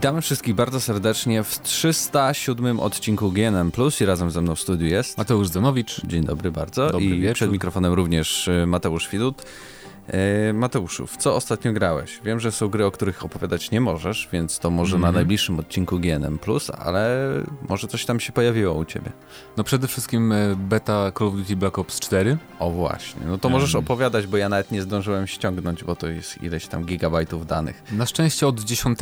Witamy wszystkich bardzo serdecznie w 307 odcinku GNM Plus i razem ze mną w studiu jest Mateusz Zanowicz. Dzień dobry bardzo. Dobry I wieczór. przed mikrofonem również y, Mateusz Widut. E, Mateuszu, w co ostatnio grałeś? Wiem, że są gry, o których opowiadać nie możesz, więc to może na Mhm. najbliższym odcinku GNM ale może coś tam się pojawiło u ciebie. No przede wszystkim e, beta Call of Duty Black Ops 4. O właśnie, no to możesz opowiadać, bo ja nawet nie zdążyłem ściągnąć, bo to jest ileś tam gigabajtów danych. Na szczęście od 10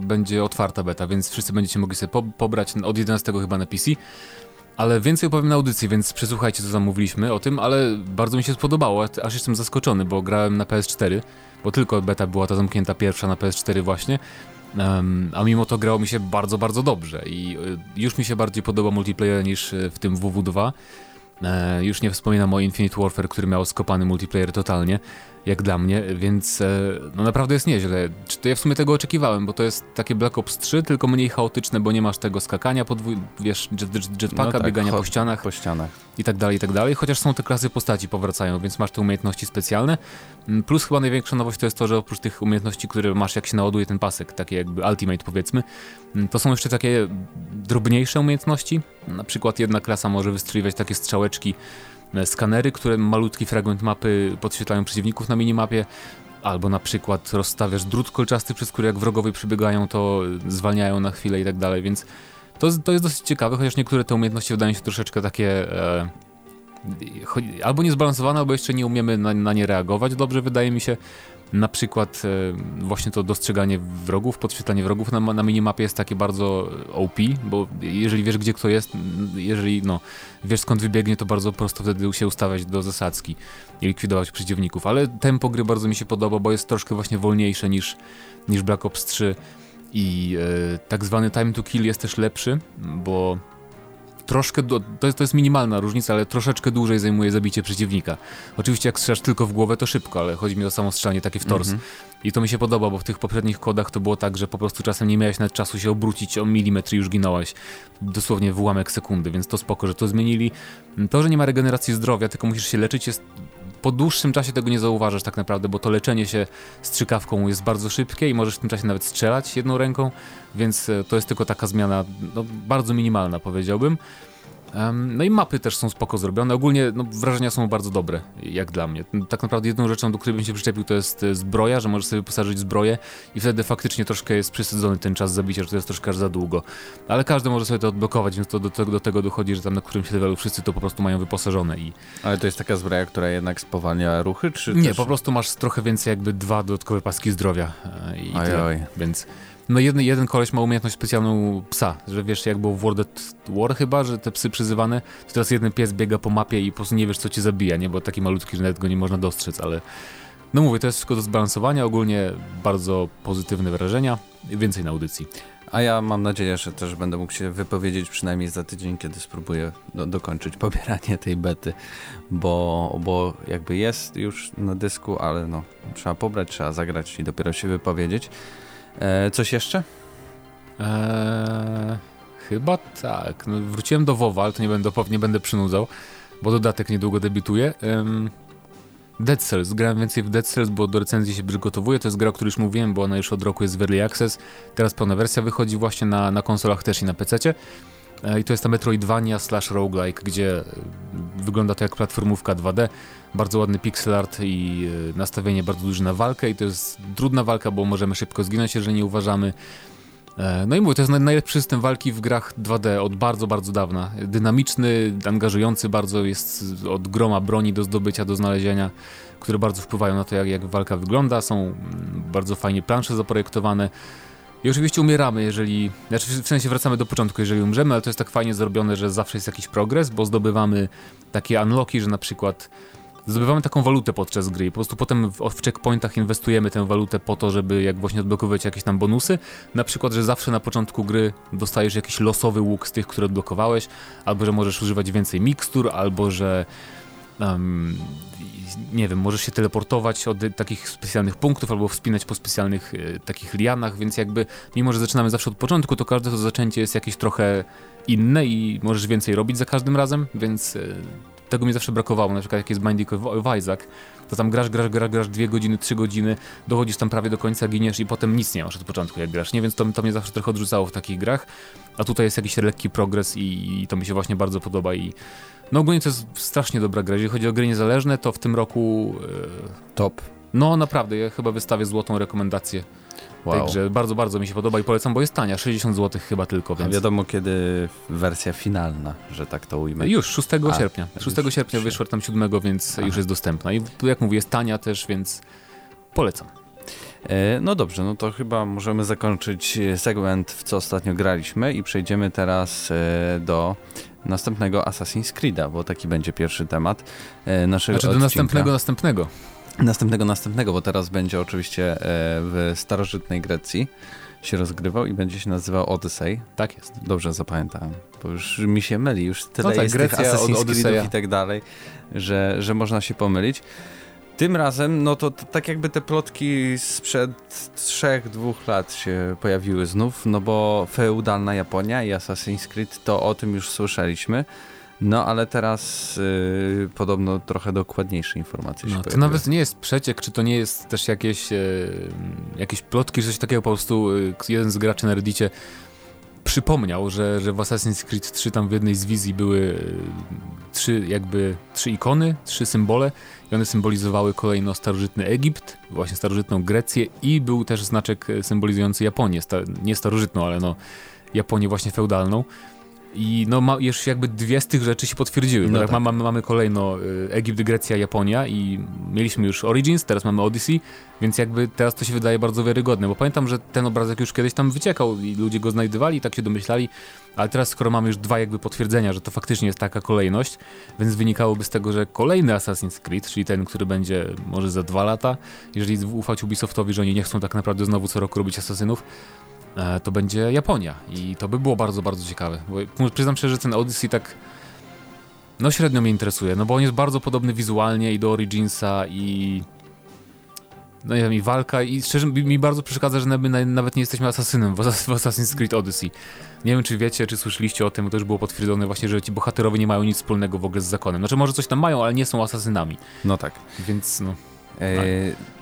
będzie otwarta beta, więc wszyscy będziecie mogli sobie po pobrać od 11 chyba na PC. Ale więcej opowiem na audycji, więc przesłuchajcie co zamówiliśmy o tym, ale bardzo mi się spodobało, aż jestem zaskoczony, bo grałem na PS4, bo tylko beta była ta zamknięta pierwsza na PS4 właśnie. Em, a mimo to grało mi się bardzo, bardzo dobrze i y, już mi się bardziej podoba multiplayer niż y, w tym WW2. E, już nie wspominam o Infinite Warfare, który miał skopany multiplayer totalnie, jak dla mnie, więc e, no naprawdę jest nieźle. Czy to ja w sumie tego oczekiwałem, bo to jest takie Black Ops 3, tylko mniej chaotyczne, bo nie masz tego skakania, podwój, wiesz, jet, jet, jetpacka, No tak, biegania po ścianach Po ścianach. i tak dalej, i tak dalej, chociaż są te klasy postaci powracają, więc masz te umiejętności specjalne. Mm, Plus chyba największa nowość to jest to, że oprócz tych umiejętności, które masz jak się naładuje ten pasek, takie jakby ultimate powiedzmy, mm, to są jeszcze takie drobniejsze umiejętności. Na przykład jedna klasa może wystrzeliwać takie strzałeczki, skanery, które malutki fragment mapy podświetlają przeciwników na minimapie. Albo na przykład rozstawiasz drut kolczasty, przez który jak wrogowie przybiegają, to e, zwalniają na chwilę i tak dalej, więc to, to jest dosyć ciekawe, chociaż niektóre te umiejętności wydają się troszeczkę takie e, albo niezbalansowane, albo jeszcze nie umiemy na, na nie reagować dobrze, wydaje mi się. Na przykład e, właśnie to dostrzeganie wrogów, podświetlanie wrogów na, na minimapie jest takie bardzo OP, bo jeżeli wiesz gdzie kto jest, jeżeli no, wiesz skąd wybiegnie, to bardzo prosto wtedy się ustawiać do zasadzki i likwidować przeciwników. Ale tempo gry bardzo mi się podoba, bo jest troszkę właśnie wolniejsze niż, niż Black Ops 3 i e, tak zwany time to kill jest też lepszy, bo troszkę, to, jest, to jest minimalna różnica, ale troszeczkę dłużej zajmuje zabicie przeciwnika. Oczywiście jak strzelasz tylko w głowę to szybko, ale chodzi mi o samo strzelanie takie w tors. Mhm. I to mi się podoba, bo w tych poprzednich kodach to było tak, że po prostu czasem nie miałeś nawet czasu się obrócić o milimetr i już ginąłeś. Dosłownie w ułamek sekundy, więc to spoko, że to zmienili. To, że nie ma regeneracji zdrowia, tylko musisz się leczyć jest... Po dłuższym czasie tego nie zauważasz tak naprawdę, bo to leczenie się strzykawką jest bardzo szybkie i możesz w tym czasie nawet strzelać jedną ręką, więc e, to jest tylko taka zmiana no, bardzo minimalna powiedziałbym. Em, No i mapy też są spoko zrobione. Ogólnie no, wrażenia są bardzo dobre, jak dla mnie. Tak naprawdę jedną rzeczą, do której bym się przyczepił, to jest e, zbroja, że możesz sobie wyposażyć zbroję i wtedy faktycznie troszkę jest przesadzony ten czas zabicia, że to jest troszkę aż za długo. Ale każdy może sobie to odblokować, więc to do, tego- do tego dochodzi, że tam na którymś levelu wszyscy to po prostu mają wyposażone i Ale to jest taka zbroja, która jednak spowalnia ruchy, czy nie, też... po prostu masz trochę więcej jakby dwa dodatkowe paski zdrowia e, i Oj, tyle. oj. Więc no jeden, jeden koleś ma umiejętność specjalną psa, że wiesz jak było w World at War chyba, że te psy przyzywane, to teraz jeden pies biega po mapie i po prostu nie wiesz co cię zabija, nie? Bo taki malutki, że nawet go nie można dostrzec, ale no mówię, to jest wszystko do zbalansowania, ogólnie bardzo pozytywne wrażenia, więcej na audycji. A ja mam nadzieję, że też będę mógł się wypowiedzieć przynajmniej za tydzień, kiedy spróbuję do, dokończyć pobieranie tej bety, bo, bo jakby jest już na dysku, ale no trzeba pobrać, trzeba zagrać i dopiero się wypowiedzieć. E, coś jeszcze? Eee, chyba tak. No, wróciłem do WoWa, ale to nie będę, nie będę przynudzał, bo dodatek niedługo debiutuje. Em, Dead Cells. Grałem więcej w Dead Cells, bo do recenzji się przygotowuję. To jest gra, o której już mówiłem, bo ona już od roku jest w Early Access. Teraz pełna wersja wychodzi właśnie na, na konsolach też i na PC-cie. E, I to jest ta Metroidvania slash roguelike, gdzie e, wygląda to jak platformówka 2D. Bardzo ładny pixel art i e, nastawienie bardzo duże na walkę i to jest trudna walka, bo możemy szybko zginąć, jeżeli nie uważamy. E, No i mówię, to jest naj- najlepszy system walki w grach 2D od bardzo, bardzo dawna. Dynamiczny, angażujący bardzo, jest od groma broni do zdobycia, do znalezienia, które bardzo wpływają na to, jak, jak walka wygląda. Są mm, bardzo fajnie plansze zaprojektowane. I oczywiście umieramy, jeżeli. Znaczy, w sensie wracamy do początku, jeżeli umrzemy, ale to jest tak fajnie zrobione, że zawsze jest jakiś progres, bo zdobywamy takie unlocki, że na przykład zdobywamy taką walutę podczas gry i po prostu potem w, w checkpointach inwestujemy tę walutę po to, żeby jak właśnie odblokowywać jakieś tam bonusy. Na przykład, że zawsze na początku gry dostajesz jakiś losowy łuk z tych, które odblokowałeś, albo że możesz używać więcej mikstur, albo że em, nie wiem, możesz się teleportować od takich specjalnych punktów albo wspinać po specjalnych e, takich lianach, więc jakby mimo, że zaczynamy zawsze od początku, to każde to zaczęcie jest jakieś trochę inne i możesz więcej robić za każdym razem, więc e, tego mi zawsze brakowało, na przykład jak jest Binding of Isaac, to tam grasz, grasz, grasz, grasz dwie godziny, trzy godziny, dochodzisz tam prawie do końca, giniesz i potem nic nie masz od początku jak grasz, nie? Więc to, to mnie zawsze trochę odrzucało w takich grach, a tutaj jest jakiś lekki progres i, i to mi się właśnie bardzo podoba i no ogólnie to jest strasznie dobra gra. Jeżeli chodzi o gry niezależne, to w tym roku... E, Top. No naprawdę, ja chyba wystawię złotą rekomendację. Wow. Także bardzo, bardzo mi się podoba i polecam, bo jest tania, 60 zł chyba tylko. Więc... A wiadomo kiedy wersja finalna, że tak to ujmę. Już, 6 A, sierpnia. 6 już sierpnia wyszła tam 7, więc Aha. już jest dostępna. I jak mówię, jest tania też, więc polecam. E, no dobrze, no to chyba możemy zakończyć segment, w co ostatnio graliśmy i przejdziemy teraz e, do następnego Assassin's Creed'a, bo taki będzie pierwszy temat e, naszego Znaczy do następnego, następnego. Następnego, następnego, bo teraz będzie oczywiście e, w starożytnej Grecji się rozgrywał i będzie się nazywał Odyssey. Tak jest. Dobrze zapamiętałem, bo już mi się myli, już tyle no tak, jest Grecja, tych Assassin's Creed'ów i tak dalej, że, że można się pomylić. Tym razem, no to, tak jakby te plotki sprzed trzech, dwóch lat się pojawiły znów, no bo feudalna Japonia i Assassin's Creed to o tym już słyszeliśmy. No ale teraz yy, podobno trochę dokładniejsze informacje no, się To nawet nie jest przeciek, czy to nie jest też jakieś, yy, jakieś plotki, czy coś takiego po prostu yy, jeden z graczy na Reddicie przypomniał, że, że w Assassin's Creed 3 tam w jednej z wizji były y, trzy jakby trzy ikony, trzy symbole i one symbolizowały kolejno starożytny Egipt, właśnie starożytną Grecję i był też znaczek symbolizujący Japonię, sta, nie starożytną, ale no Japonię właśnie feudalną. I no, ma, już jakby dwie z tych rzeczy się potwierdziły. No tak. mamy, mamy kolejno y, Egipt, Grecja, Japonia i mieliśmy już Origins, teraz mamy Odyssey, więc jakby teraz to się wydaje bardzo wiarygodne, bo pamiętam, że ten obrazek już kiedyś tam wyciekał i ludzie go znajdowali, tak się domyślali, ale teraz skoro mamy już dwa jakby potwierdzenia, że to faktycznie jest taka kolejność, więc wynikałoby z tego, że kolejny Assassin's Creed, czyli ten, który będzie może za dwa lata, jeżeli ufać Ubisoftowi, że oni nie chcą tak naprawdę znowu co roku robić asasynów, to będzie Japonia. I to by było bardzo, bardzo ciekawe. Bo przyznam szczerze, że ten Odyssey tak no średnio mnie interesuje, no bo on jest bardzo podobny wizualnie i do Originsa i no nie wiem, i walka i szczerze mi bardzo przeszkadza, że nawet nie jesteśmy asasynem w Assassin's Creed Odyssey. Nie wiem, czy wiecie, czy słyszeliście o tym, bo to już było potwierdzone właśnie, że ci bohaterowie nie mają nic wspólnego w ogóle z zakonem. Znaczy może coś tam mają, ale nie są asasynami. No tak. Więc no... E,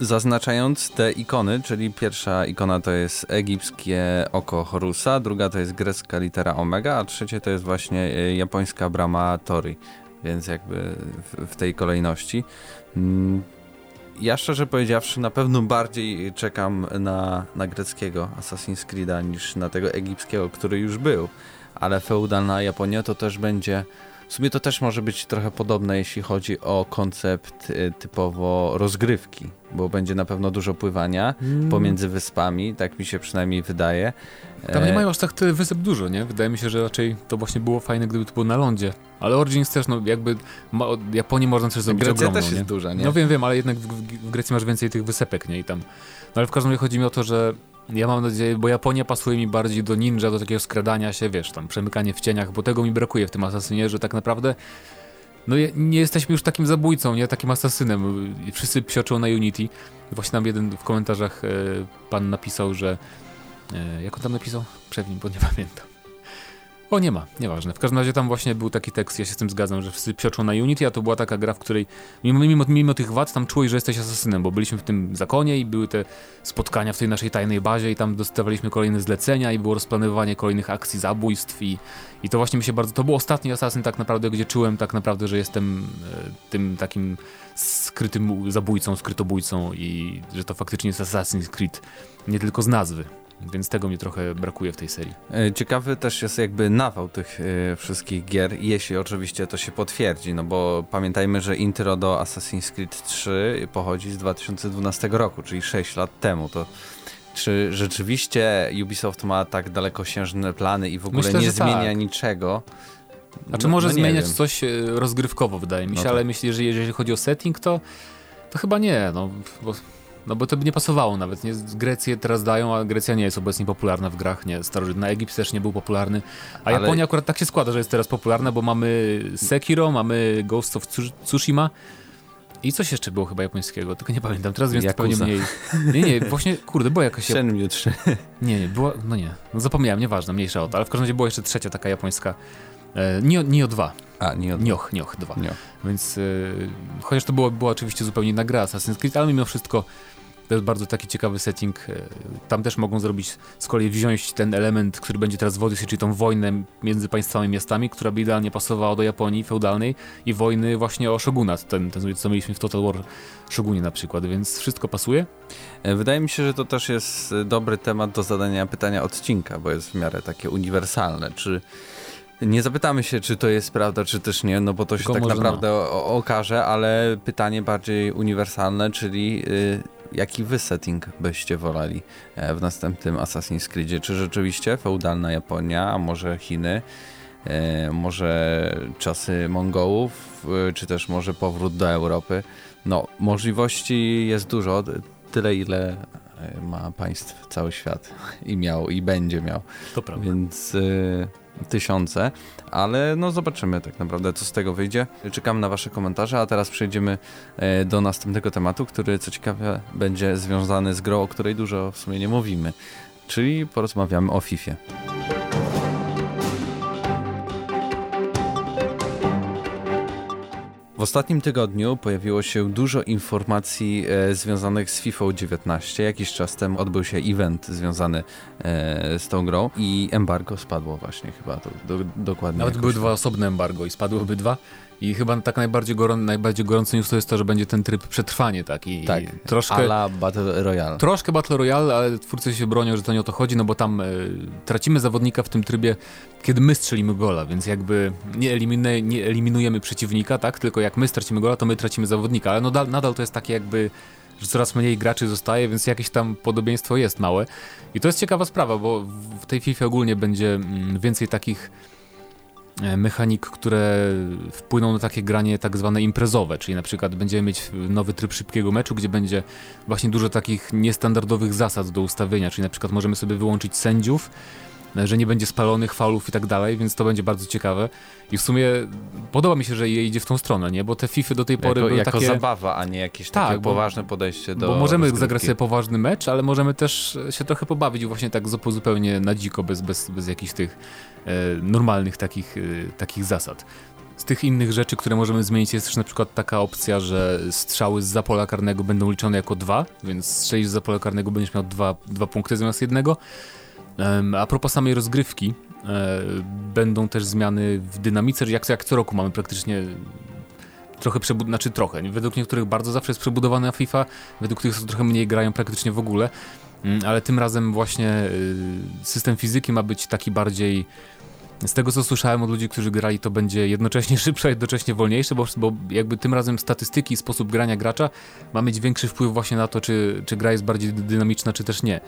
zaznaczając te ikony, czyli pierwsza ikona to jest egipskie oko Horusa, druga to jest grecka litera Omega, a trzecie to jest właśnie e, japońska brama Tori, więc jakby w, tej kolejności. Mm, ja szczerze powiedziawszy na pewno bardziej czekam na, na greckiego Assassin's Creed'a niż na tego egipskiego, który już był, ale feudalna Japonia to też będzie w sumie to też może być trochę podobne, jeśli chodzi o koncept y, typowo rozgrywki, bo będzie na pewno dużo pływania mm. pomiędzy wyspami, tak mi się przynajmniej wydaje. Tam nie e, mają aż tak tyle wysep dużo, nie? Wydaje mi się, że raczej to właśnie było fajne, gdyby to było na lądzie. Ale Origins też, no jakby ma, Japonii można też zrobić Grecja ogromną, też jest nie? duża, nie? No wiem, wiem, ale jednak w, w, Grecji masz więcej tych wysepek, nie? I tam. No ale w każdym razie chodzi mi o to, że ja mam nadzieję, bo Japonia pasuje mi bardziej do ninja, do takiego skradania się, wiesz, tam przemykanie w cieniach, bo tego mi brakuje w tym asasynie, że tak naprawdę no nie jesteśmy już takim zabójcą, nie takim asasynem. Wszyscy psioczą na Unity. Właśnie nam jeden w komentarzach e, pan napisał, że e, jak on tam napisał? Przewin, bo nie pamiętam. O, nie ma, nieważne. W każdym razie tam właśnie był taki tekst, ja się z tym zgadzam, że wszyscy psioczą na Unity, a to była taka gra, w której mimo, mimo, mimo tych wad tam czułeś, że jesteś asasynem, bo byliśmy w tym zakonie i były te spotkania w tej naszej tajnej bazie i tam dostawaliśmy kolejne zlecenia i było rozplanowanie kolejnych akcji zabójstw i, i to właśnie mi się bardzo, to był ostatni asasyn tak naprawdę, gdzie czułem tak naprawdę, że jestem e, tym takim skrytym zabójcą, skrytobójcą i że to faktycznie jest Assassin's Creed, nie tylko z nazwy. Więc tego mi trochę brakuje w tej serii. E, ciekawy też jest jakby nawał tych y, wszystkich gier, jeśli oczywiście to się potwierdzi, no bo pamiętajmy, że intro do Assassin's Creed 3 pochodzi z 2012 roku, czyli 6 lat temu. To czy rzeczywiście Ubisoft ma tak dalekosiężne plany i w ogóle Myślę, nie zmienia tak. niczego? A czy no, może no zmieniać wiem. coś e, rozgrywkowo, wydaje mi się, no tak. ale myślę, że jeżeli chodzi o setting, to, to chyba nie, no bo no bo to by nie pasowało nawet, nie? Grecję teraz dają, a Grecja nie jest obecnie popularna w grach, nie? Starożytna Egipt też nie był popularny, a Ale... Japonia akurat tak się składa, że jest teraz popularna, bo mamy Sekiro, mamy Ghost of Tsushima i coś jeszcze było chyba japońskiego, tylko nie pamiętam, teraz więc zupełnie mniej. Nie, nie, właśnie, kurde, była jakaś... Shenmue 3. Nie, nie, była, no nie, no zapomniałem, nieważne, mniejsza o to, ale w każdym razie była jeszcze trzecia taka japońska E, Nio, Nio 2. A, nie od... Nioh, Nioh 2. Nie. Więc e, chociaż to było, była oczywiście zupełnie inna gra Assassin's Creed, ale mimo wszystko to jest bardzo taki ciekawy setting. E, Tam też mogą zrobić, z kolei wziąć ten element, który będzie teraz w Odyssey, czyli tą wojnę między państwami i miastami, która by idealnie pasowała do Japonii feudalnej i wojny właśnie o shogunat, ten, ten co mieliśmy w Total War Shogunie na przykład, więc wszystko pasuje. E, Wydaje mi się, że to też jest e, dobry temat do zadania pytania odcinka, bo jest w miarę takie uniwersalne. Czy nie zapytamy się, czy to jest prawda, czy też nie, no bo to się Tylko tak może naprawdę o, okaże, ale pytanie bardziej uniwersalne, czyli y, jaki wy setting byście woleli e, w następnym Assassin's Creedzie? Czy rzeczywiście feudalna Japonia, a może Chiny? E, może czasy Mongołów, y, czy też może powrót do Europy? No, możliwości jest dużo, tyle ile e, ma państw cały świat i miał i będzie miał, To prawda. więc y, tysiące, ale no zobaczymy tak naprawdę co z tego wyjdzie. Czekam na wasze komentarze, a teraz przejdziemy e, do następnego tematu, który co ciekawe będzie związany z grą, o której dużo w sumie nie mówimy, czyli porozmawiamy o FIFA. W ostatnim tygodniu pojawiło się dużo informacji e, związanych z FIFA 19. Jakiś czas temu odbył się event związany e, z tą grą i embargo spadło właśnie chyba to, do, dokładnie. Nawet były tak. dwa osobne embargo i spadły obydwa. I chyba tak najbardziej, gorą, najbardziej gorący news to jest to, że będzie ten tryb przetrwanie taki. Tak, I troszkę, la Battle Royale. troszkę Battle Royale, ale twórcy się bronią, że to nie o to chodzi, no bo tam e, tracimy zawodnika w tym trybie, kiedy my strzelimy gola, więc jakby nie, elimine, nie eliminujemy przeciwnika, tak? Tylko jak my stracimy gola, to my tracimy zawodnika, ale no, da, nadal to jest takie jakby że coraz mniej graczy zostaje, więc jakieś tam podobieństwo jest małe. I to jest ciekawa sprawa, bo w tej FIFA ogólnie będzie mm, więcej takich mechanik, które wpłyną na takie granie tak zwane imprezowe, czyli na przykład będziemy mieć nowy tryb szybkiego meczu, gdzie będzie właśnie dużo takich niestandardowych zasad do ustawienia, czyli na przykład możemy sobie wyłączyć sędziów, że nie będzie spalonych faulów i tak dalej, więc to będzie bardzo ciekawe. I w sumie podoba mi się, że je idzie w tą stronę, nie? Bo te FIFA do tej pory jako, były jako takie... zabawa, a nie jakieś Tak, takie bo- poważne podejście do Bo możemy rozgrywki. zagrać sobie poważny mecz, ale możemy też się trochę pobawić właśnie tak zupełnie na dziko, bez, bez, bez jakichś tych e, normalnych takich, e, takich zasad. Z tych innych rzeczy, które możemy zmienić, jest też na przykład taka opcja, że strzały z za pola karnego będą liczone jako dwa, więc strzelisz z za pola karnego będziesz miał dwa, dwa punkty zamiast jednego. A propos samej rozgrywki, e, będą też zmiany w dynamice, jak, jak co roku mamy praktycznie trochę przebud... znaczy trochę, według niektórych bardzo zawsze jest przebudowana FIFA, według tych, co trochę mniej grają praktycznie w ogóle, Mm, ale tym razem właśnie y, system fizyki ma być taki bardziej z tego co słyszałem od ludzi, którzy grali, to będzie jednocześnie szybsze, jednocześnie wolniejsze, bo, bo jakby tym razem statystyki i sposób grania gracza ma mieć większy wpływ właśnie na to, czy, czy gra jest bardziej dy- dynamiczna, czy też nie.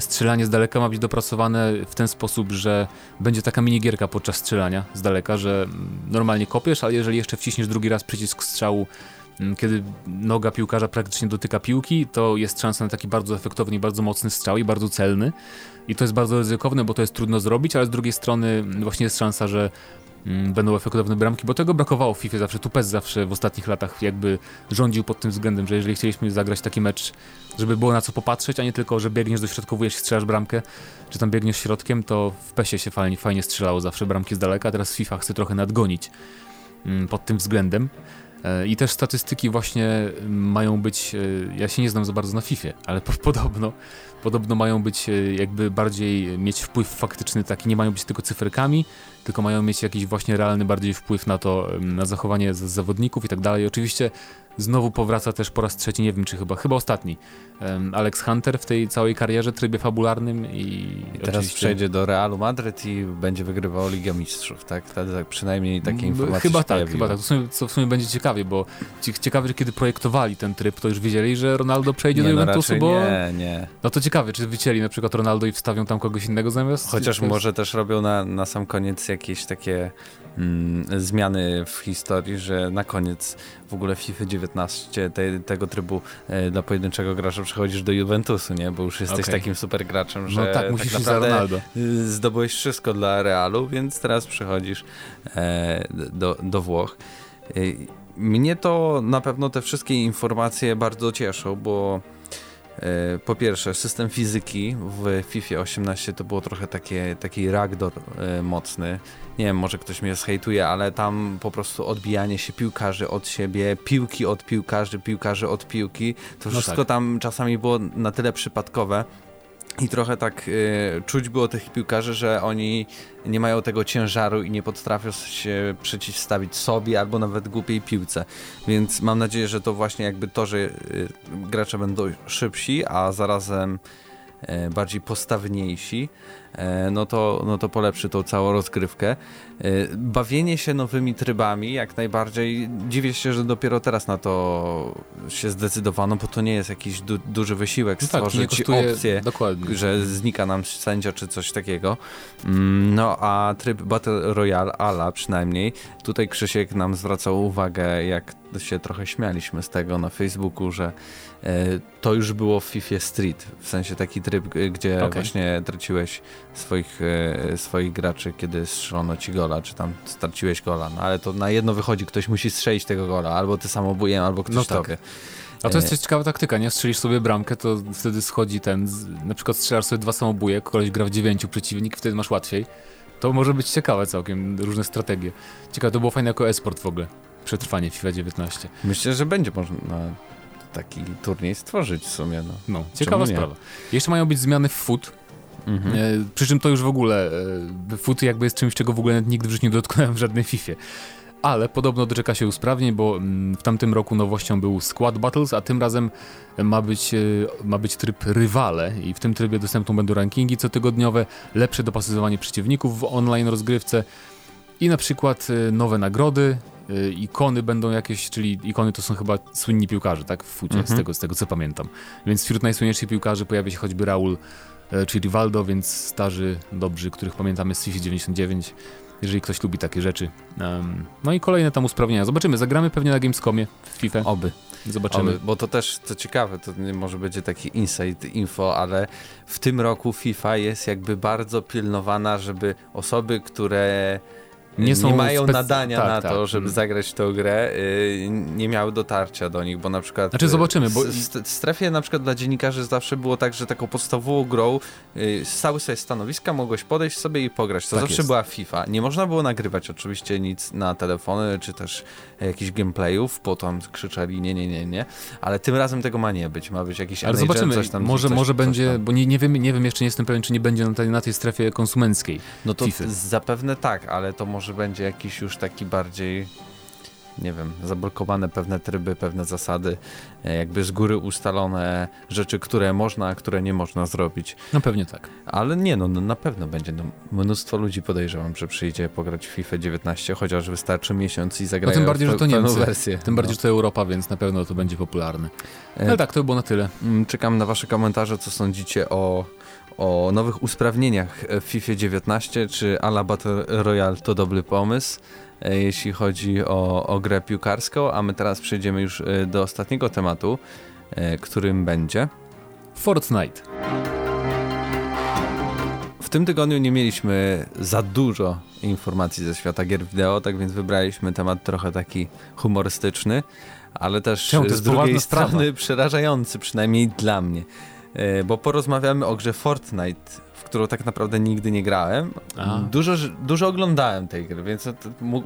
Strzelanie z daleka ma być dopracowane w ten sposób, że będzie taka minigierka podczas strzelania z daleka, że normalnie kopiesz, ale jeżeli jeszcze wciśniesz drugi raz przycisk strzału, kiedy noga piłkarza praktycznie dotyka piłki, to jest szansa na taki bardzo efektowny i bardzo mocny strzał i bardzo celny. I to jest bardzo ryzykowne, bo to jest trudno zrobić, ale z drugiej strony mm, właśnie jest szansa, że mm, będą efektowne bramki, bo tego brakowało w FIFA zawsze. Tupes zawsze w ostatnich latach jakby rządził pod tym względem, że jeżeli chcieliśmy zagrać taki mecz, żeby było na co popatrzeć, a nie tylko, że biegniesz, dośrodkowujesz, strzelasz bramkę, czy tam biegniesz środkiem, to w PESie się fajnie, fajnie strzelało zawsze bramki z daleka, a teraz FIFA chce trochę nadgonić mm, pod tym względem. E, I też statystyki właśnie mm, mają być, e, ja się nie znam za bardzo na FIFA, ale po, podobno, podobno mają być e, jakby bardziej mieć wpływ faktyczny taki, nie mają być tylko cyferkami, tylko mają mieć jakiś właśnie realny bardziej wpływ na to, na zachowanie zawodników i tak dalej. Oczywiście znowu powraca też po raz trzeci, nie wiem czy chyba, chyba ostatni, Alex Hunter w tej całej karierze, trybie fabularnym i, I teraz oczywiście- przejdzie do Realu Madryt i będzie wygrywał Ligę Mistrzów, tak? Wtedy tak przynajmniej takie Mm, informacje Chyba tak, pojawiły. chyba tak. To w sumie, co w sumie będzie ciekawie, bo ci- ciekawe, że kiedy projektowali ten tryb, to już wiedzieli, że Ronaldo przejdzie Nie, do no Juventusu, raczej bo... nie, nie. No to ciekawe, czy wycięli na przykład Ronaldo i wstawią tam kogoś innego zamiast... Chociaż może też robią na, na sam koniec jakieś takie mm, zmiany w historii, że na koniec w ogóle FIFA 19 te, tego trybu e, dla pojedynczego gracza przechodzisz do Juventusu, nie? Bo już jesteś Okej. takim super graczem, że No tak, musisz za naprawdę y, zdobyłeś wszystko dla Realu, więc teraz przechodzisz e, do, do Włoch. Y, Mnie to na pewno te wszystkie informacje bardzo cieszą, bo E, po pierwsze, system fizyki w FIFA 18 to było trochę takie, taki ragdoll e, mocny. Nie wiem, może ktoś mnie zhejtuje, ale tam po prostu odbijanie się piłkarzy od siebie, piłki od piłkarzy, piłkarzy od piłki, to No wszystko tak. tam czasami było na tyle przypadkowe. I trochę tak y, czuć było tych piłkarzy, że oni nie mają tego ciężaru i nie potrafią się przeciwstawić sobie albo nawet głupiej piłce. Więc mam nadzieję, że to właśnie jakby to, że y, gracze będą szybsi, a zarazem bardziej postawniejsi, e, no to, no to polepszy tą całą rozgrywkę. E, Bawienie się nowymi trybami jak najbardziej. Dziwię się, że dopiero teraz na to się zdecydowano, bo to nie jest jakiś du duży wysiłek No tak, stworzyć opcję dokładnie. że znika nam sędzia czy coś takiego. Mm, No a tryb Battle Royale, ala przynajmniej, tutaj Krzysiek nam zwracał uwagę, jak się trochę śmialiśmy z tego na Facebooku, że e, to już było w FIFA Street, w sensie taki tryb, gdzie Okej. właśnie traciłeś swoich, e, swoich graczy, kiedy strzelono ci gola, czy tam straciłeś gola, no ale to na jedno wychodzi, ktoś musi strzelić tego gola, albo ty samobujem, albo ktoś No tak. tobie. A to jest E, też ciekawa taktyka, nie? Strzelisz sobie bramkę, to wtedy schodzi ten, na przykład strzelasz sobie dwa samobuje, koleś gra w dziewięciu przeciwnik, wtedy masz łatwiej. To może być ciekawe całkiem, różne strategie. Ciekawe, to było fajne jako esport w ogóle, przetrwanie FIFA 19. Myślę, że będzie można taki turniej stworzyć w sumie. No. No, ciekawa sprawa. Jeszcze mają być zmiany w FUT, Mhm. e, przy czym to już w ogóle, e, FUT jakby jest czymś, czego w ogóle nigdy w życiu nie dotknąłem w żadnej FIFA. Ale podobno doczeka się usprawnień, bo mm, w tamtym roku nowością był Squad Battles, a tym razem ma być, e, ma być tryb rywale i w tym trybie dostępne będą rankingi cotygodniowe, lepsze dopasowywanie przeciwników w online rozgrywce i na przykład e, nowe nagrody, e, ikony będą jakieś, czyli ikony to są chyba słynni piłkarze, tak? W fucie, z, Mhm. tego, z tego co pamiętam. Więc wśród najsłynniejszych piłkarzy pojawia się choćby Raul e, czy Rivaldo, więc starzy, dobrzy, których pamiętamy z FIFA 99, jeżeli ktoś lubi takie rzeczy. No i kolejne tam usprawnienia. Zobaczymy, zagramy pewnie na Gamescomie w FIFA. Oby. Zobaczymy. Oby. Bo to też, co ciekawe, to może będzie taki inside info, ale w tym roku FIFA jest jakby bardzo pilnowana, żeby osoby, które Nie nie, mają spec- nadania tak, na tak. to, żeby Mm. zagrać w tę grę, y, nie miały dotarcia do nich, bo na przykład... Znaczy, y, zobaczymy, bo- W, strefie na przykład dla dziennikarzy zawsze było tak, że taką podstawową grą y, stały sobie stanowiska, mogłeś podejść sobie i pograć. To Tak zawsze jest. była FIFA. Nie można było nagrywać oczywiście nic na telefony, czy też jakichś gameplayów, bo tam krzyczeli nie, nie, nie, nie, ale tym razem tego ma nie być, ma być jakiś Ale zobaczymy, coś tam, może, coś, może coś będzie, tam. bo nie, nie, wiem, nie wiem, jeszcze nie jestem pewien, czy nie będzie na tej, na tej strefie konsumenckiej. No to FIFA. zapewne tak, ale to może będzie jakiś już taki bardziej, nie wiem, zablokowane pewne tryby, pewne zasady, e, jakby z góry ustalone rzeczy, które można, a które nie można zrobić. No pewnie tak. Ale nie, no, no na pewno będzie. No, mnóstwo ludzi podejrzewam, że przyjdzie pograć w FIFA 19, chociaż wystarczy miesiąc i zagrają No tym bardziej, że to Niemcy. wersję. Tym bardziej, że to Europa, więc na pewno to będzie popularne. E, Ale tak, to było na tyle. Czekam na Wasze komentarze, co sądzicie o, o nowych usprawnieniach w FIFA 19. Czy Ala Battle Royale to dobry pomysł, e, jeśli chodzi o, o grę piłkarską? A my teraz przejdziemy już e, do ostatniego tematu, e, którym będzie. Fortnite. W tym tygodniu nie mieliśmy za dużo informacji ze świata gier wideo, tak więc wybraliśmy temat trochę taki humorystyczny, ale też Czemu? Z drugiej poważna sprawa. strony przerażający, przynajmniej dla mnie. E, Bo porozmawiamy o grze Fortnite, w którą tak naprawdę nigdy nie grałem. A. Dużo, dużo oglądałem tej gry, więc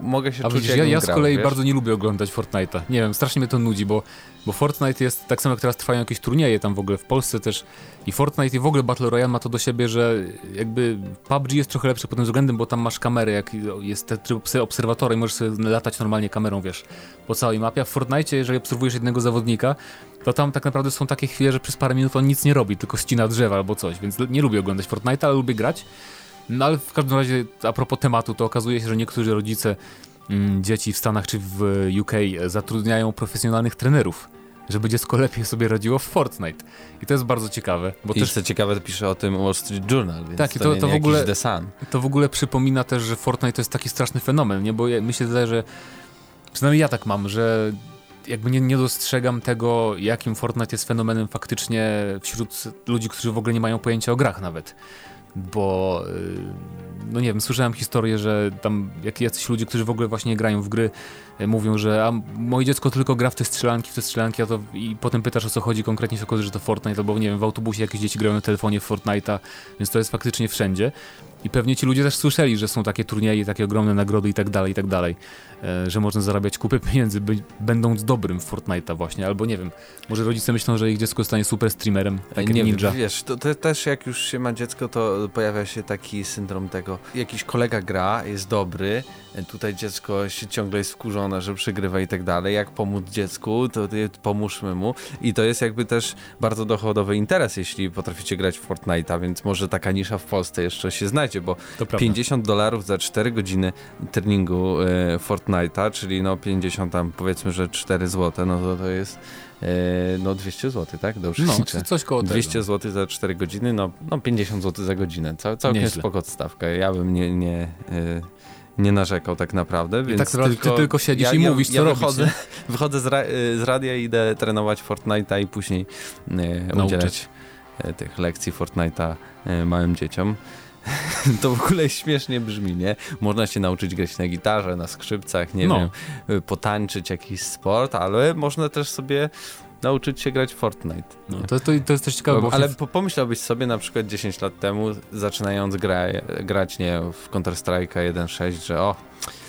mogę się A czuć widzisz, ja, ja z kolei wiesz? bardzo nie lubię oglądać Fortnite'a. Nie wiem, strasznie mnie to nudzi, bo, bo Fortnite jest, tak samo jak teraz trwają jakieś turnieje tam w ogóle w Polsce też i Fortnite i w ogóle Battle Royale ma to do siebie, że jakby PUBG jest trochę lepszy pod tym względem, bo tam masz kamerę, jak jest ten tryb obse- obserwatora i możesz sobie latać normalnie kamerą, wiesz, po całej mapie. A w Fortnite, jeżeli obserwujesz jednego zawodnika, to tam tak naprawdę są takie chwile, że przez parę minut on nic nie robi, tylko ścina drzewa albo coś, więc nie lubię oglądać Fortnite'a, ale lubię grać. No ale w każdym razie, a propos tematu, to okazuje się, że niektórzy rodzice mm, dzieci w Stanach czy w UK zatrudniają profesjonalnych trenerów, żeby dziecko lepiej sobie radziło w Fortnite. I to jest bardzo ciekawe, bo I też co ciekawe, to pisze o tym Wall Street Journal, więc Tak, to, to- nie, to w ogóle- The Sun. to w ogóle przypomina też, że Fortnite to jest taki straszny fenomen, nie? Bo ja, wydaje, że przynajmniej ja tak mam, że jakby nie, nie dostrzegam tego, jakim Fortnite jest fenomenem faktycznie wśród ludzi, którzy w ogóle nie mają pojęcia o grach nawet. bo y, no nie wiem, słyszałem historię, że tam jak jacyś ludzie, którzy w ogóle właśnie grają w gry, y, mówią, że a moje dziecko tylko gra w te strzelanki, w te strzelanki, a to i potem pytasz o co chodzi, konkretnie się okazuje, że to Fortnite, albo nie wiem, w autobusie jakieś dzieci grają na telefonie Fortnite'a, więc to jest faktycznie wszędzie. I pewnie ci ludzie też słyszeli, że są takie turnieje, takie ogromne nagrody i tak dalej, i tak dalej, e, że można zarabiać kupy pieniędzy, by, będąc dobrym w Fortnite'a właśnie, albo nie wiem, może rodzice myślą, że ich dziecko stanie super streamerem, tak nie Ninja. Wiesz, to, to też jak już się ma dziecko, to pojawia się taki syndrom tego, jakiś kolega gra, jest dobry, tutaj dziecko się ciągle jest wkurzone, że przegrywa i tak dalej, jak pomóc dziecku, to pomóżmy mu i to jest jakby też bardzo dochodowy interes, jeśli potraficie grać w Fortnite'a, więc może taka nisza w Polsce jeszcze się znajdzie, bo 50 dolarów za 4 godziny treningu e, Fortnite'a, czyli no 50 tam powiedzmy, że 4 zł, no to to jest e, no 200 zł, tak? Dobrze no, liczę. coś koło 200 tego. zł za 4 godziny, no, no 50 zł za godzinę. Cał, całkiem Nieźle. spoko odstawka. Ja bym nie, nie, e, nie narzekał tak naprawdę, więc tak naprawdę tylko, ty tylko siedzisz ja, i mówisz, ja, co ja wychodzę, robić, wychodzę z, ra, z radia i idę trenować Fortnite'a i później e, udzielać tych lekcji Fortnite'a małym dzieciom. to w ogóle śmiesznie brzmi, nie? Można się nauczyć grać na gitarze, na skrzypcach, nie no. wiem, y, potańczyć jakiś sport, ale można też sobie nauczyć się grać Fortnite. No, to, to, to jest też ciekawe. Bo ale pomyślałbyś sobie na przykład 10 lat temu, zaczynając gra, grać nie w Counter-Strike'a 1.6, że o,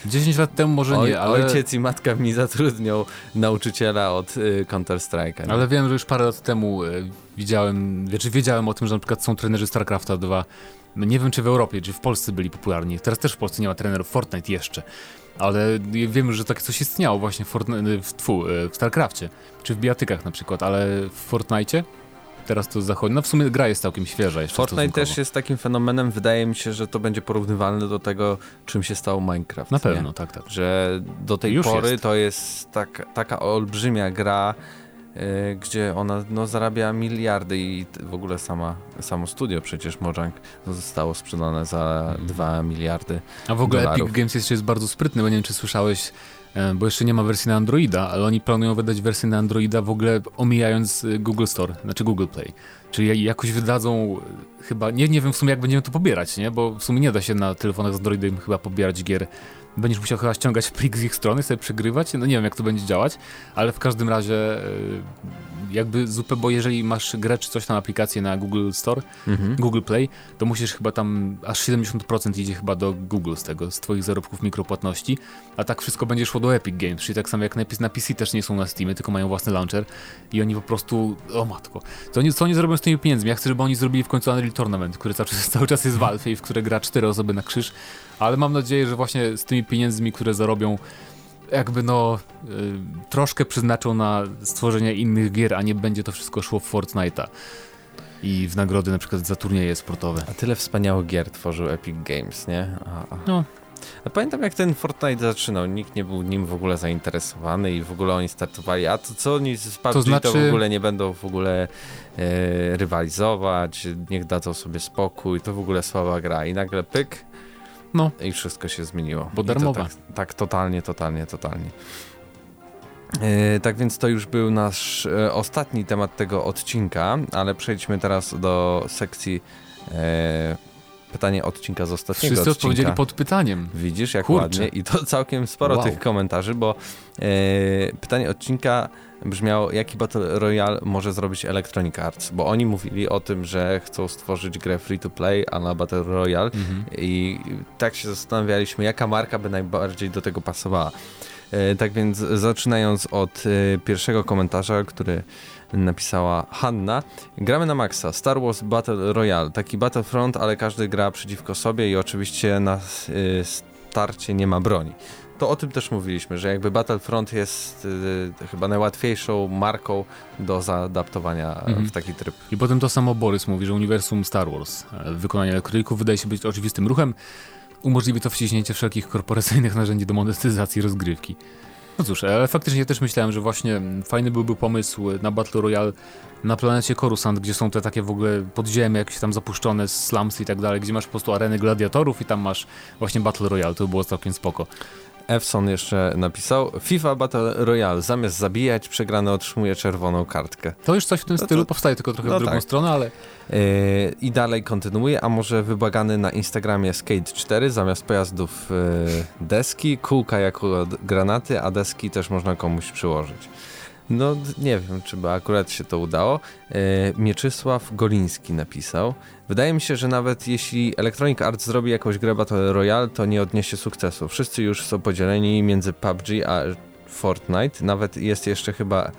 10 lat temu może Oj, nie, ale... Ojciec i matka mi zatrudnią nauczyciela od y, Counter-Strike'a. Ale wiem, że już parę lat temu y, widziałem, znaczy wiedziałem o tym, że na przykład są trenerzy StarCrafta 2 no nie wiem, czy w Europie, czy w Polsce byli popularni. Teraz też w Polsce nie ma trenerów Fortnite jeszcze. Ale wiem, że takie coś istniało właśnie w, Fortnite, w, tfu, e, w StarCraftie, czy w bijatykach na przykład, ale w Fortnite teraz to zachodzi. No w sumie gra jest całkiem świeża jeszcze Fortnite też jest takim fenomenem, wydaje mi się, że to będzie porównywalne do tego, czym się stał Minecraft. Na pewno, nie? tak, tak. Że do tej Już pory jest. to jest tak, taka olbrzymia gra, gdzie ona no, zarabia miliardy i w ogóle sama, samo studio przecież Mojang zostało sprzedane za 2 mhm. miliardy A w ogóle dolarów. Epic Games jest, jest bardzo sprytny, bo nie wiem czy słyszałeś, e, bo jeszcze nie ma wersji na Androida, ale oni planują wydać wersję na Androida w ogóle omijając e, Google Store, znaczy Google Play. Czyli jakoś wydadzą chyba, nie, nie wiem w sumie jak będziemy to pobierać, nie? Bo w sumie nie da się na telefonach z Androidem chyba pobierać gier będziesz musiał chyba ściągać plik z ich strony, sobie przegrywać. No nie wiem, jak to będzie działać, ale w każdym razie e, jakby zupełnie, bo jeżeli masz grę czy coś tam aplikację na Google Store, mhm. Google Play, to musisz chyba tam aż 70% idzie chyba do Google z tego, z twoich zarobków mikropłatności, a tak wszystko będzie szło do Epic Games, czyli tak samo jak na PC też nie są na Steamie, tylko mają własny launcher i oni po prostu, o matko, co oni, co oni zrobią z tymi pieniędzmi? Ja chcę, żeby oni zrobili w końcu Unreal Tournament, który cały czas, cały czas jest w Valve i w które gra cztery osoby na krzyż, ale mam nadzieję, że właśnie z tymi pieniędzmi, które zarobią, jakby no y, troszkę przeznaczą na stworzenie innych gier, a nie będzie to wszystko szło w Fortnite'a i w nagrody na przykład za turnieje sportowe. A tyle wspaniałych gier tworzył Epic Games, nie? A, a. No. A pamiętam jak ten Fortnite zaczynał, nikt nie był nim w ogóle zainteresowany i w ogóle oni startowali, a to co oni z PUBG to, znaczy... to w ogóle nie będą w ogóle e, rywalizować, niech dadzą sobie spokój, to w ogóle słaba gra i nagle pyk, no. I wszystko się zmieniło. Bo darmowa. Tak, tak, totalnie, totalnie, totalnie. E, tak więc to już był nasz e, ostatni temat tego odcinka, ale przejdźmy teraz do sekcji e, pytanie odcinka z ostatniego Wszyscy odcinka. odpowiedzieli pod pytaniem. Widzisz, jak Kurczę. ładnie. I to całkiem sporo wow. tych komentarzy, bo pytanie odcinka brzmiało, jaki Battle Royale może zrobić Electronic Arts, bo oni mówili o tym, że chcą stworzyć grę free to play, a na Battle Royale mhm. i tak się zastanawialiśmy, jaka marka by najbardziej do tego pasowała. E, tak więc zaczynając od e, pierwszego komentarza, który napisała Hanna. Gramy na maksa. Star Wars Battle Royale. Taki Battlefront, ale każdy gra przeciwko sobie i oczywiście na y, starcie nie ma broni. To o tym też mówiliśmy, że jakby Battlefront jest y, chyba najłatwiejszą marką do zaadaptowania mhm. w taki tryb. I potem to samo Borys mówi, że uniwersum Star Wars, e, wykonanie elektroników wydaje się być oczywistym ruchem. Umożliwi to wciśnięcie wszelkich korporacyjnych narzędzi do monetyzacji rozgrywki. No cóż, ale faktycznie też myślałem, że właśnie fajny byłby pomysł na Battle Royale na planecie Coruscant, gdzie są te takie w ogóle podziemia jakieś tam zapuszczone, slums i tak dalej, gdzie masz po prostu areny gladiatorów i tam masz właśnie Battle Royale, to było całkiem spoko. Efson jeszcze napisał FIFA Battle Royale. Zamiast zabijać, przegrany otrzymuje czerwoną kartkę. To już coś w tym No stylu to- powstaje, tylko trochę no w drugą tak. stronę, ale Yy, I dalej kontynuuje, a może wybłagany na Instagramie Skate 4 zamiast pojazdów yy, deski, kółka jako granaty, a deski też można komuś przyłożyć. No nie wiem, czy by akurat się to udało. Yy, Mieczysław Goliński napisał. Wydaje mi się, że nawet jeśli Electronic Arts zrobi jakąś grę Battle Royale, to nie odniesie sukcesu. Wszyscy już są podzieleni między PUBG a Fortnite. Nawet jest jeszcze chyba...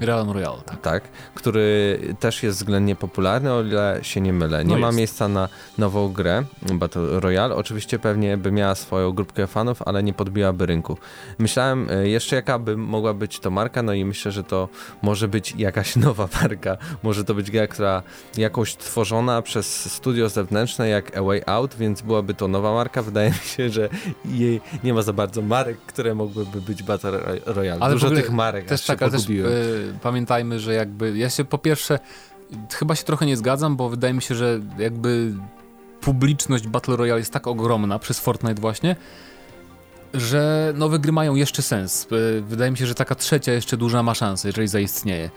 yy, Real Royale, tak. tak, który też jest względnie popularny, o ile się nie mylę. Nie No ma jest. miejsca na nową grę Battle Royale. Oczywiście pewnie by miała swoją grupkę fanów, ale nie podbiłaby rynku. Myślałem e, jeszcze jaka by mogła być to marka, no i myślę, że to może być jakaś nowa marka. Może to być gra, która jakoś tworzona przez studio zewnętrzne jak A Way Out, więc byłaby to nowa marka. Wydaje mi się, że jej nie ma za bardzo marek, które mogłyby być Battle Royale. Ale Dużo tych marek, Też tak, ale też pamiętajmy, że jakby ja się po pierwsze chyba się trochę nie zgadzam, bo wydaje mi się, że jakby publiczność Battle Royale jest tak ogromna przez Fortnite właśnie, że nowe gry mają jeszcze sens. Y, Wydaje mi się, że taka trzecia jeszcze duża ma szansę, jeżeli zaistnieje.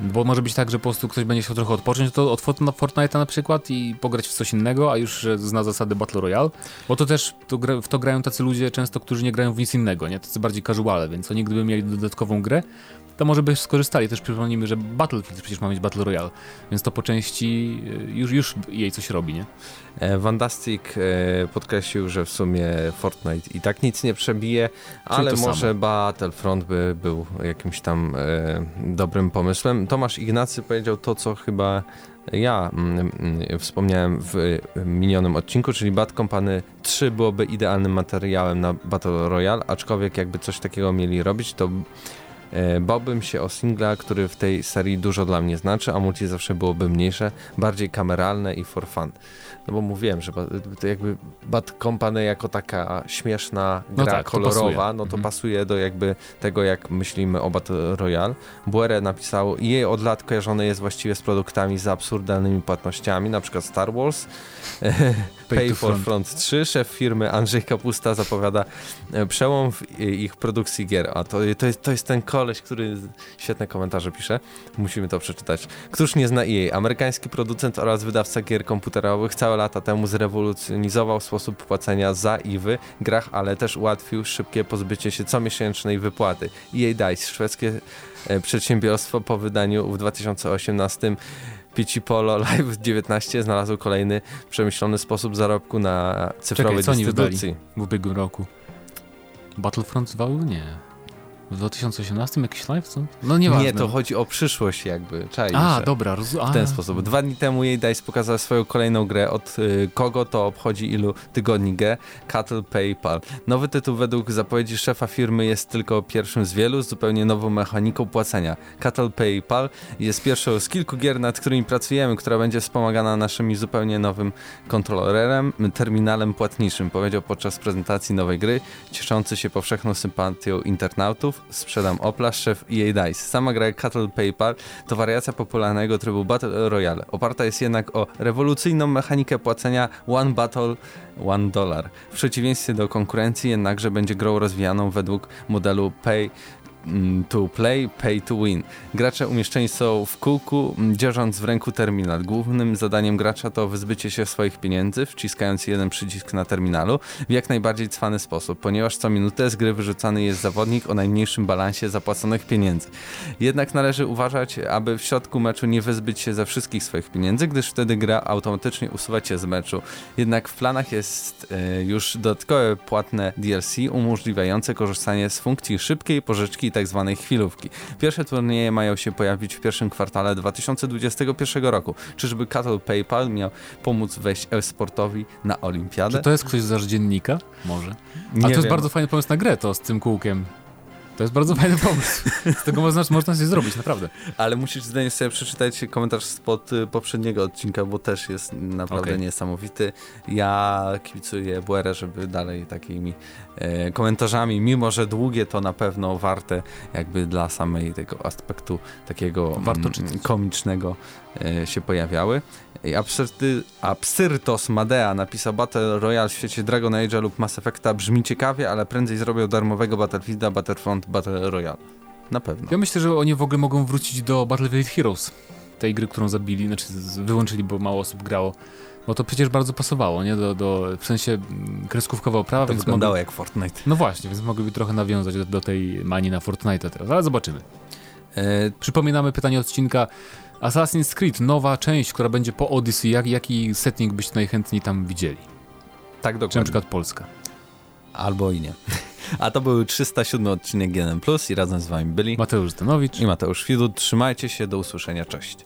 Bo może być tak, że po prostu ktoś będzie chciał trochę odpocząć to od Fort- Fortnite'a na przykład i pograć w coś innego, a już zna zasady Battle Royale. Bo to też to w to grają tacy ludzie często, którzy nie grają w nic innego, nie? Tacy bardziej casuale, więc oni gdyby mieli dodatkową grę, to może by skorzystali. Też przypomnijmy, że Battlefield przecież ma mieć Battle Royale, więc to po części y, już, już jej coś robi, nie? E, Vandastic e, podkreślił, że w sumie Fortnite i tak nic nie przebije, ale może samo. Battlefront by był jakimś tam e, dobrym pomysłem. Tomasz Ignacy powiedział to, co chyba ja mm, mm, wspomniałem w e, minionym odcinku, czyli Bad Company 3 byłoby idealnym materiałem na Battle Royale, aczkolwiek jakby coś takiego mieli robić, to e, bałbym się o singla, który w tej serii dużo dla mnie znaczy, a multi zawsze byłoby mniejsze, bardziej kameralne i for fun. No bo mówiłem, że to jakby Bad Company jako taka śmieszna No gra tak, to kolorowa, pasuje. no to Mhm. pasuje do jakby tego, jak myślimy o Battle Royale. Buere napisał, jej od lat kojarzone jest właściwie z produktami z absurdalnymi płatnościami, na przykład Star Wars. Pay for Front. Front 3, szef firmy Andrzej Kapusta zapowiada e, przełom w ich produkcji gier. A to, to, jest, to jest ten koleś, który świetne komentarze pisze. Musimy to przeczytać. Któż nie zna EA? Amerykański producent oraz wydawca gier komputerowych całe lata temu zrewolucjonizował sposób płacenia za i w grach, ale też ułatwił szybkie pozbycie się comiesięcznej wypłaty. EA Dice, szwedzkie e, przedsiębiorstwo po wydaniu w 2018 Pici Polo Live 19 znalazł kolejny przemyślony sposób zarobku na cyfrowej Czekaj, co oni dystrybucji. w ubiegłym roku. Battlefront 2? Nie. W 2018 jakiś live? Co? No nieważne. Nie, to chodzi o przyszłość jakby. Czaisz, A, dobra, rozumiem. w ten sposób. Dwa dni temu jej Dice pokazała swoją kolejną grę. Od y, kogo to obchodzi ilu tygodni grę? Cattle PayPal. Nowy tytuł według zapowiedzi szefa firmy jest tylko pierwszym z wielu z zupełnie nową mechaniką płacenia. Cattle PayPal jest pierwszą z kilku gier, nad którymi pracujemy, która będzie wspomagana naszym zupełnie nowym kontrolerem, terminalem płatniczym, powiedział podczas prezentacji nowej gry, cieszący się powszechną sympatią internautów. Sprzedam Opla, szef EA Dice. Sama gra Cattle PayPal to wariacja popularnego trybu Battle Royale. Oparta jest jednak o rewolucyjną mechanikę płacenia One Battle, One Dollar. W przeciwieństwie do konkurencji jednakże będzie grą rozwijaną według modelu Pay to play, pay to win. Gracze umieszczeni są w kółku, mm, dzierżąc w ręku terminal. Głównym zadaniem gracza to wyzbycie się swoich pieniędzy, wciskając jeden przycisk na terminalu w jak najbardziej cwany sposób, ponieważ co minutę z gry wyrzucany jest zawodnik o najmniejszym balansie zapłaconych pieniędzy. Jednak należy uważać, aby w środku meczu nie wyzbyć się ze wszystkich swoich pieniędzy, gdyż wtedy gra automatycznie usuwa cię z meczu. Jednak w planach jest e, już dodatkowe płatne DLC umożliwiające korzystanie z funkcji szybkiej pożyczki i tzw. chwilówki. Pierwsze turnieje mają się pojawić w pierwszym kwartale 2021 roku. Czyżby Cattle PayPal miał pomóc wejść e-sportowi na olimpiadę? Czy to jest ktoś z dziennika? Może. Nie A to jest wiem. bardzo fajny pomysł na grę, to z tym kółkiem. To jest bardzo fajny pomysł. Z tego można, można coś zrobić, naprawdę. Ale musisz zdanie sobie przeczytać komentarz spod y, poprzedniego odcinka, bo też jest naprawdę Okej. niesamowity. Ja kibicuję Błerę, żeby dalej takimi komentarzami, mimo że długie, to na pewno warte jakby dla samej tego aspektu takiego mm, komicznego e, się pojawiały. Absyrty, Absyrtos Madea napisał Battle Royale w świecie Dragon Age'a lub Mass Effecta brzmi ciekawie, ale prędzej zrobią darmowego Battlefielda, Battlefront, Battle Royale. Na pewno. Ja myślę, że oni w ogóle mogą wrócić do Battlefield Heroes. Tej gry, którą zabili, znaczy wyłączyli, bo mało osób grało. Bo to przecież bardzo pasowało, nie? Do, do, w sensie kreskówkowa oprawa, To więc wyglądało mogli, jak Fortnite. No właśnie, więc mogliby trochę nawiązać do, do tej manii na Fortnite teraz, ale zobaczymy. E, Przypominamy pytanie odcinka Assassin's Creed, nowa część, która będzie po Odyssey. Jak, jaki setting byście najchętniej tam widzieli? tak Czy na dokładnie. przykład Polska? Albo i nie. A to był 307 odcinek GNM Plus i razem z wami byli Mateusz Zdanowicz. i Mateusz Widut. Trzymajcie się, do usłyszenia, cześć.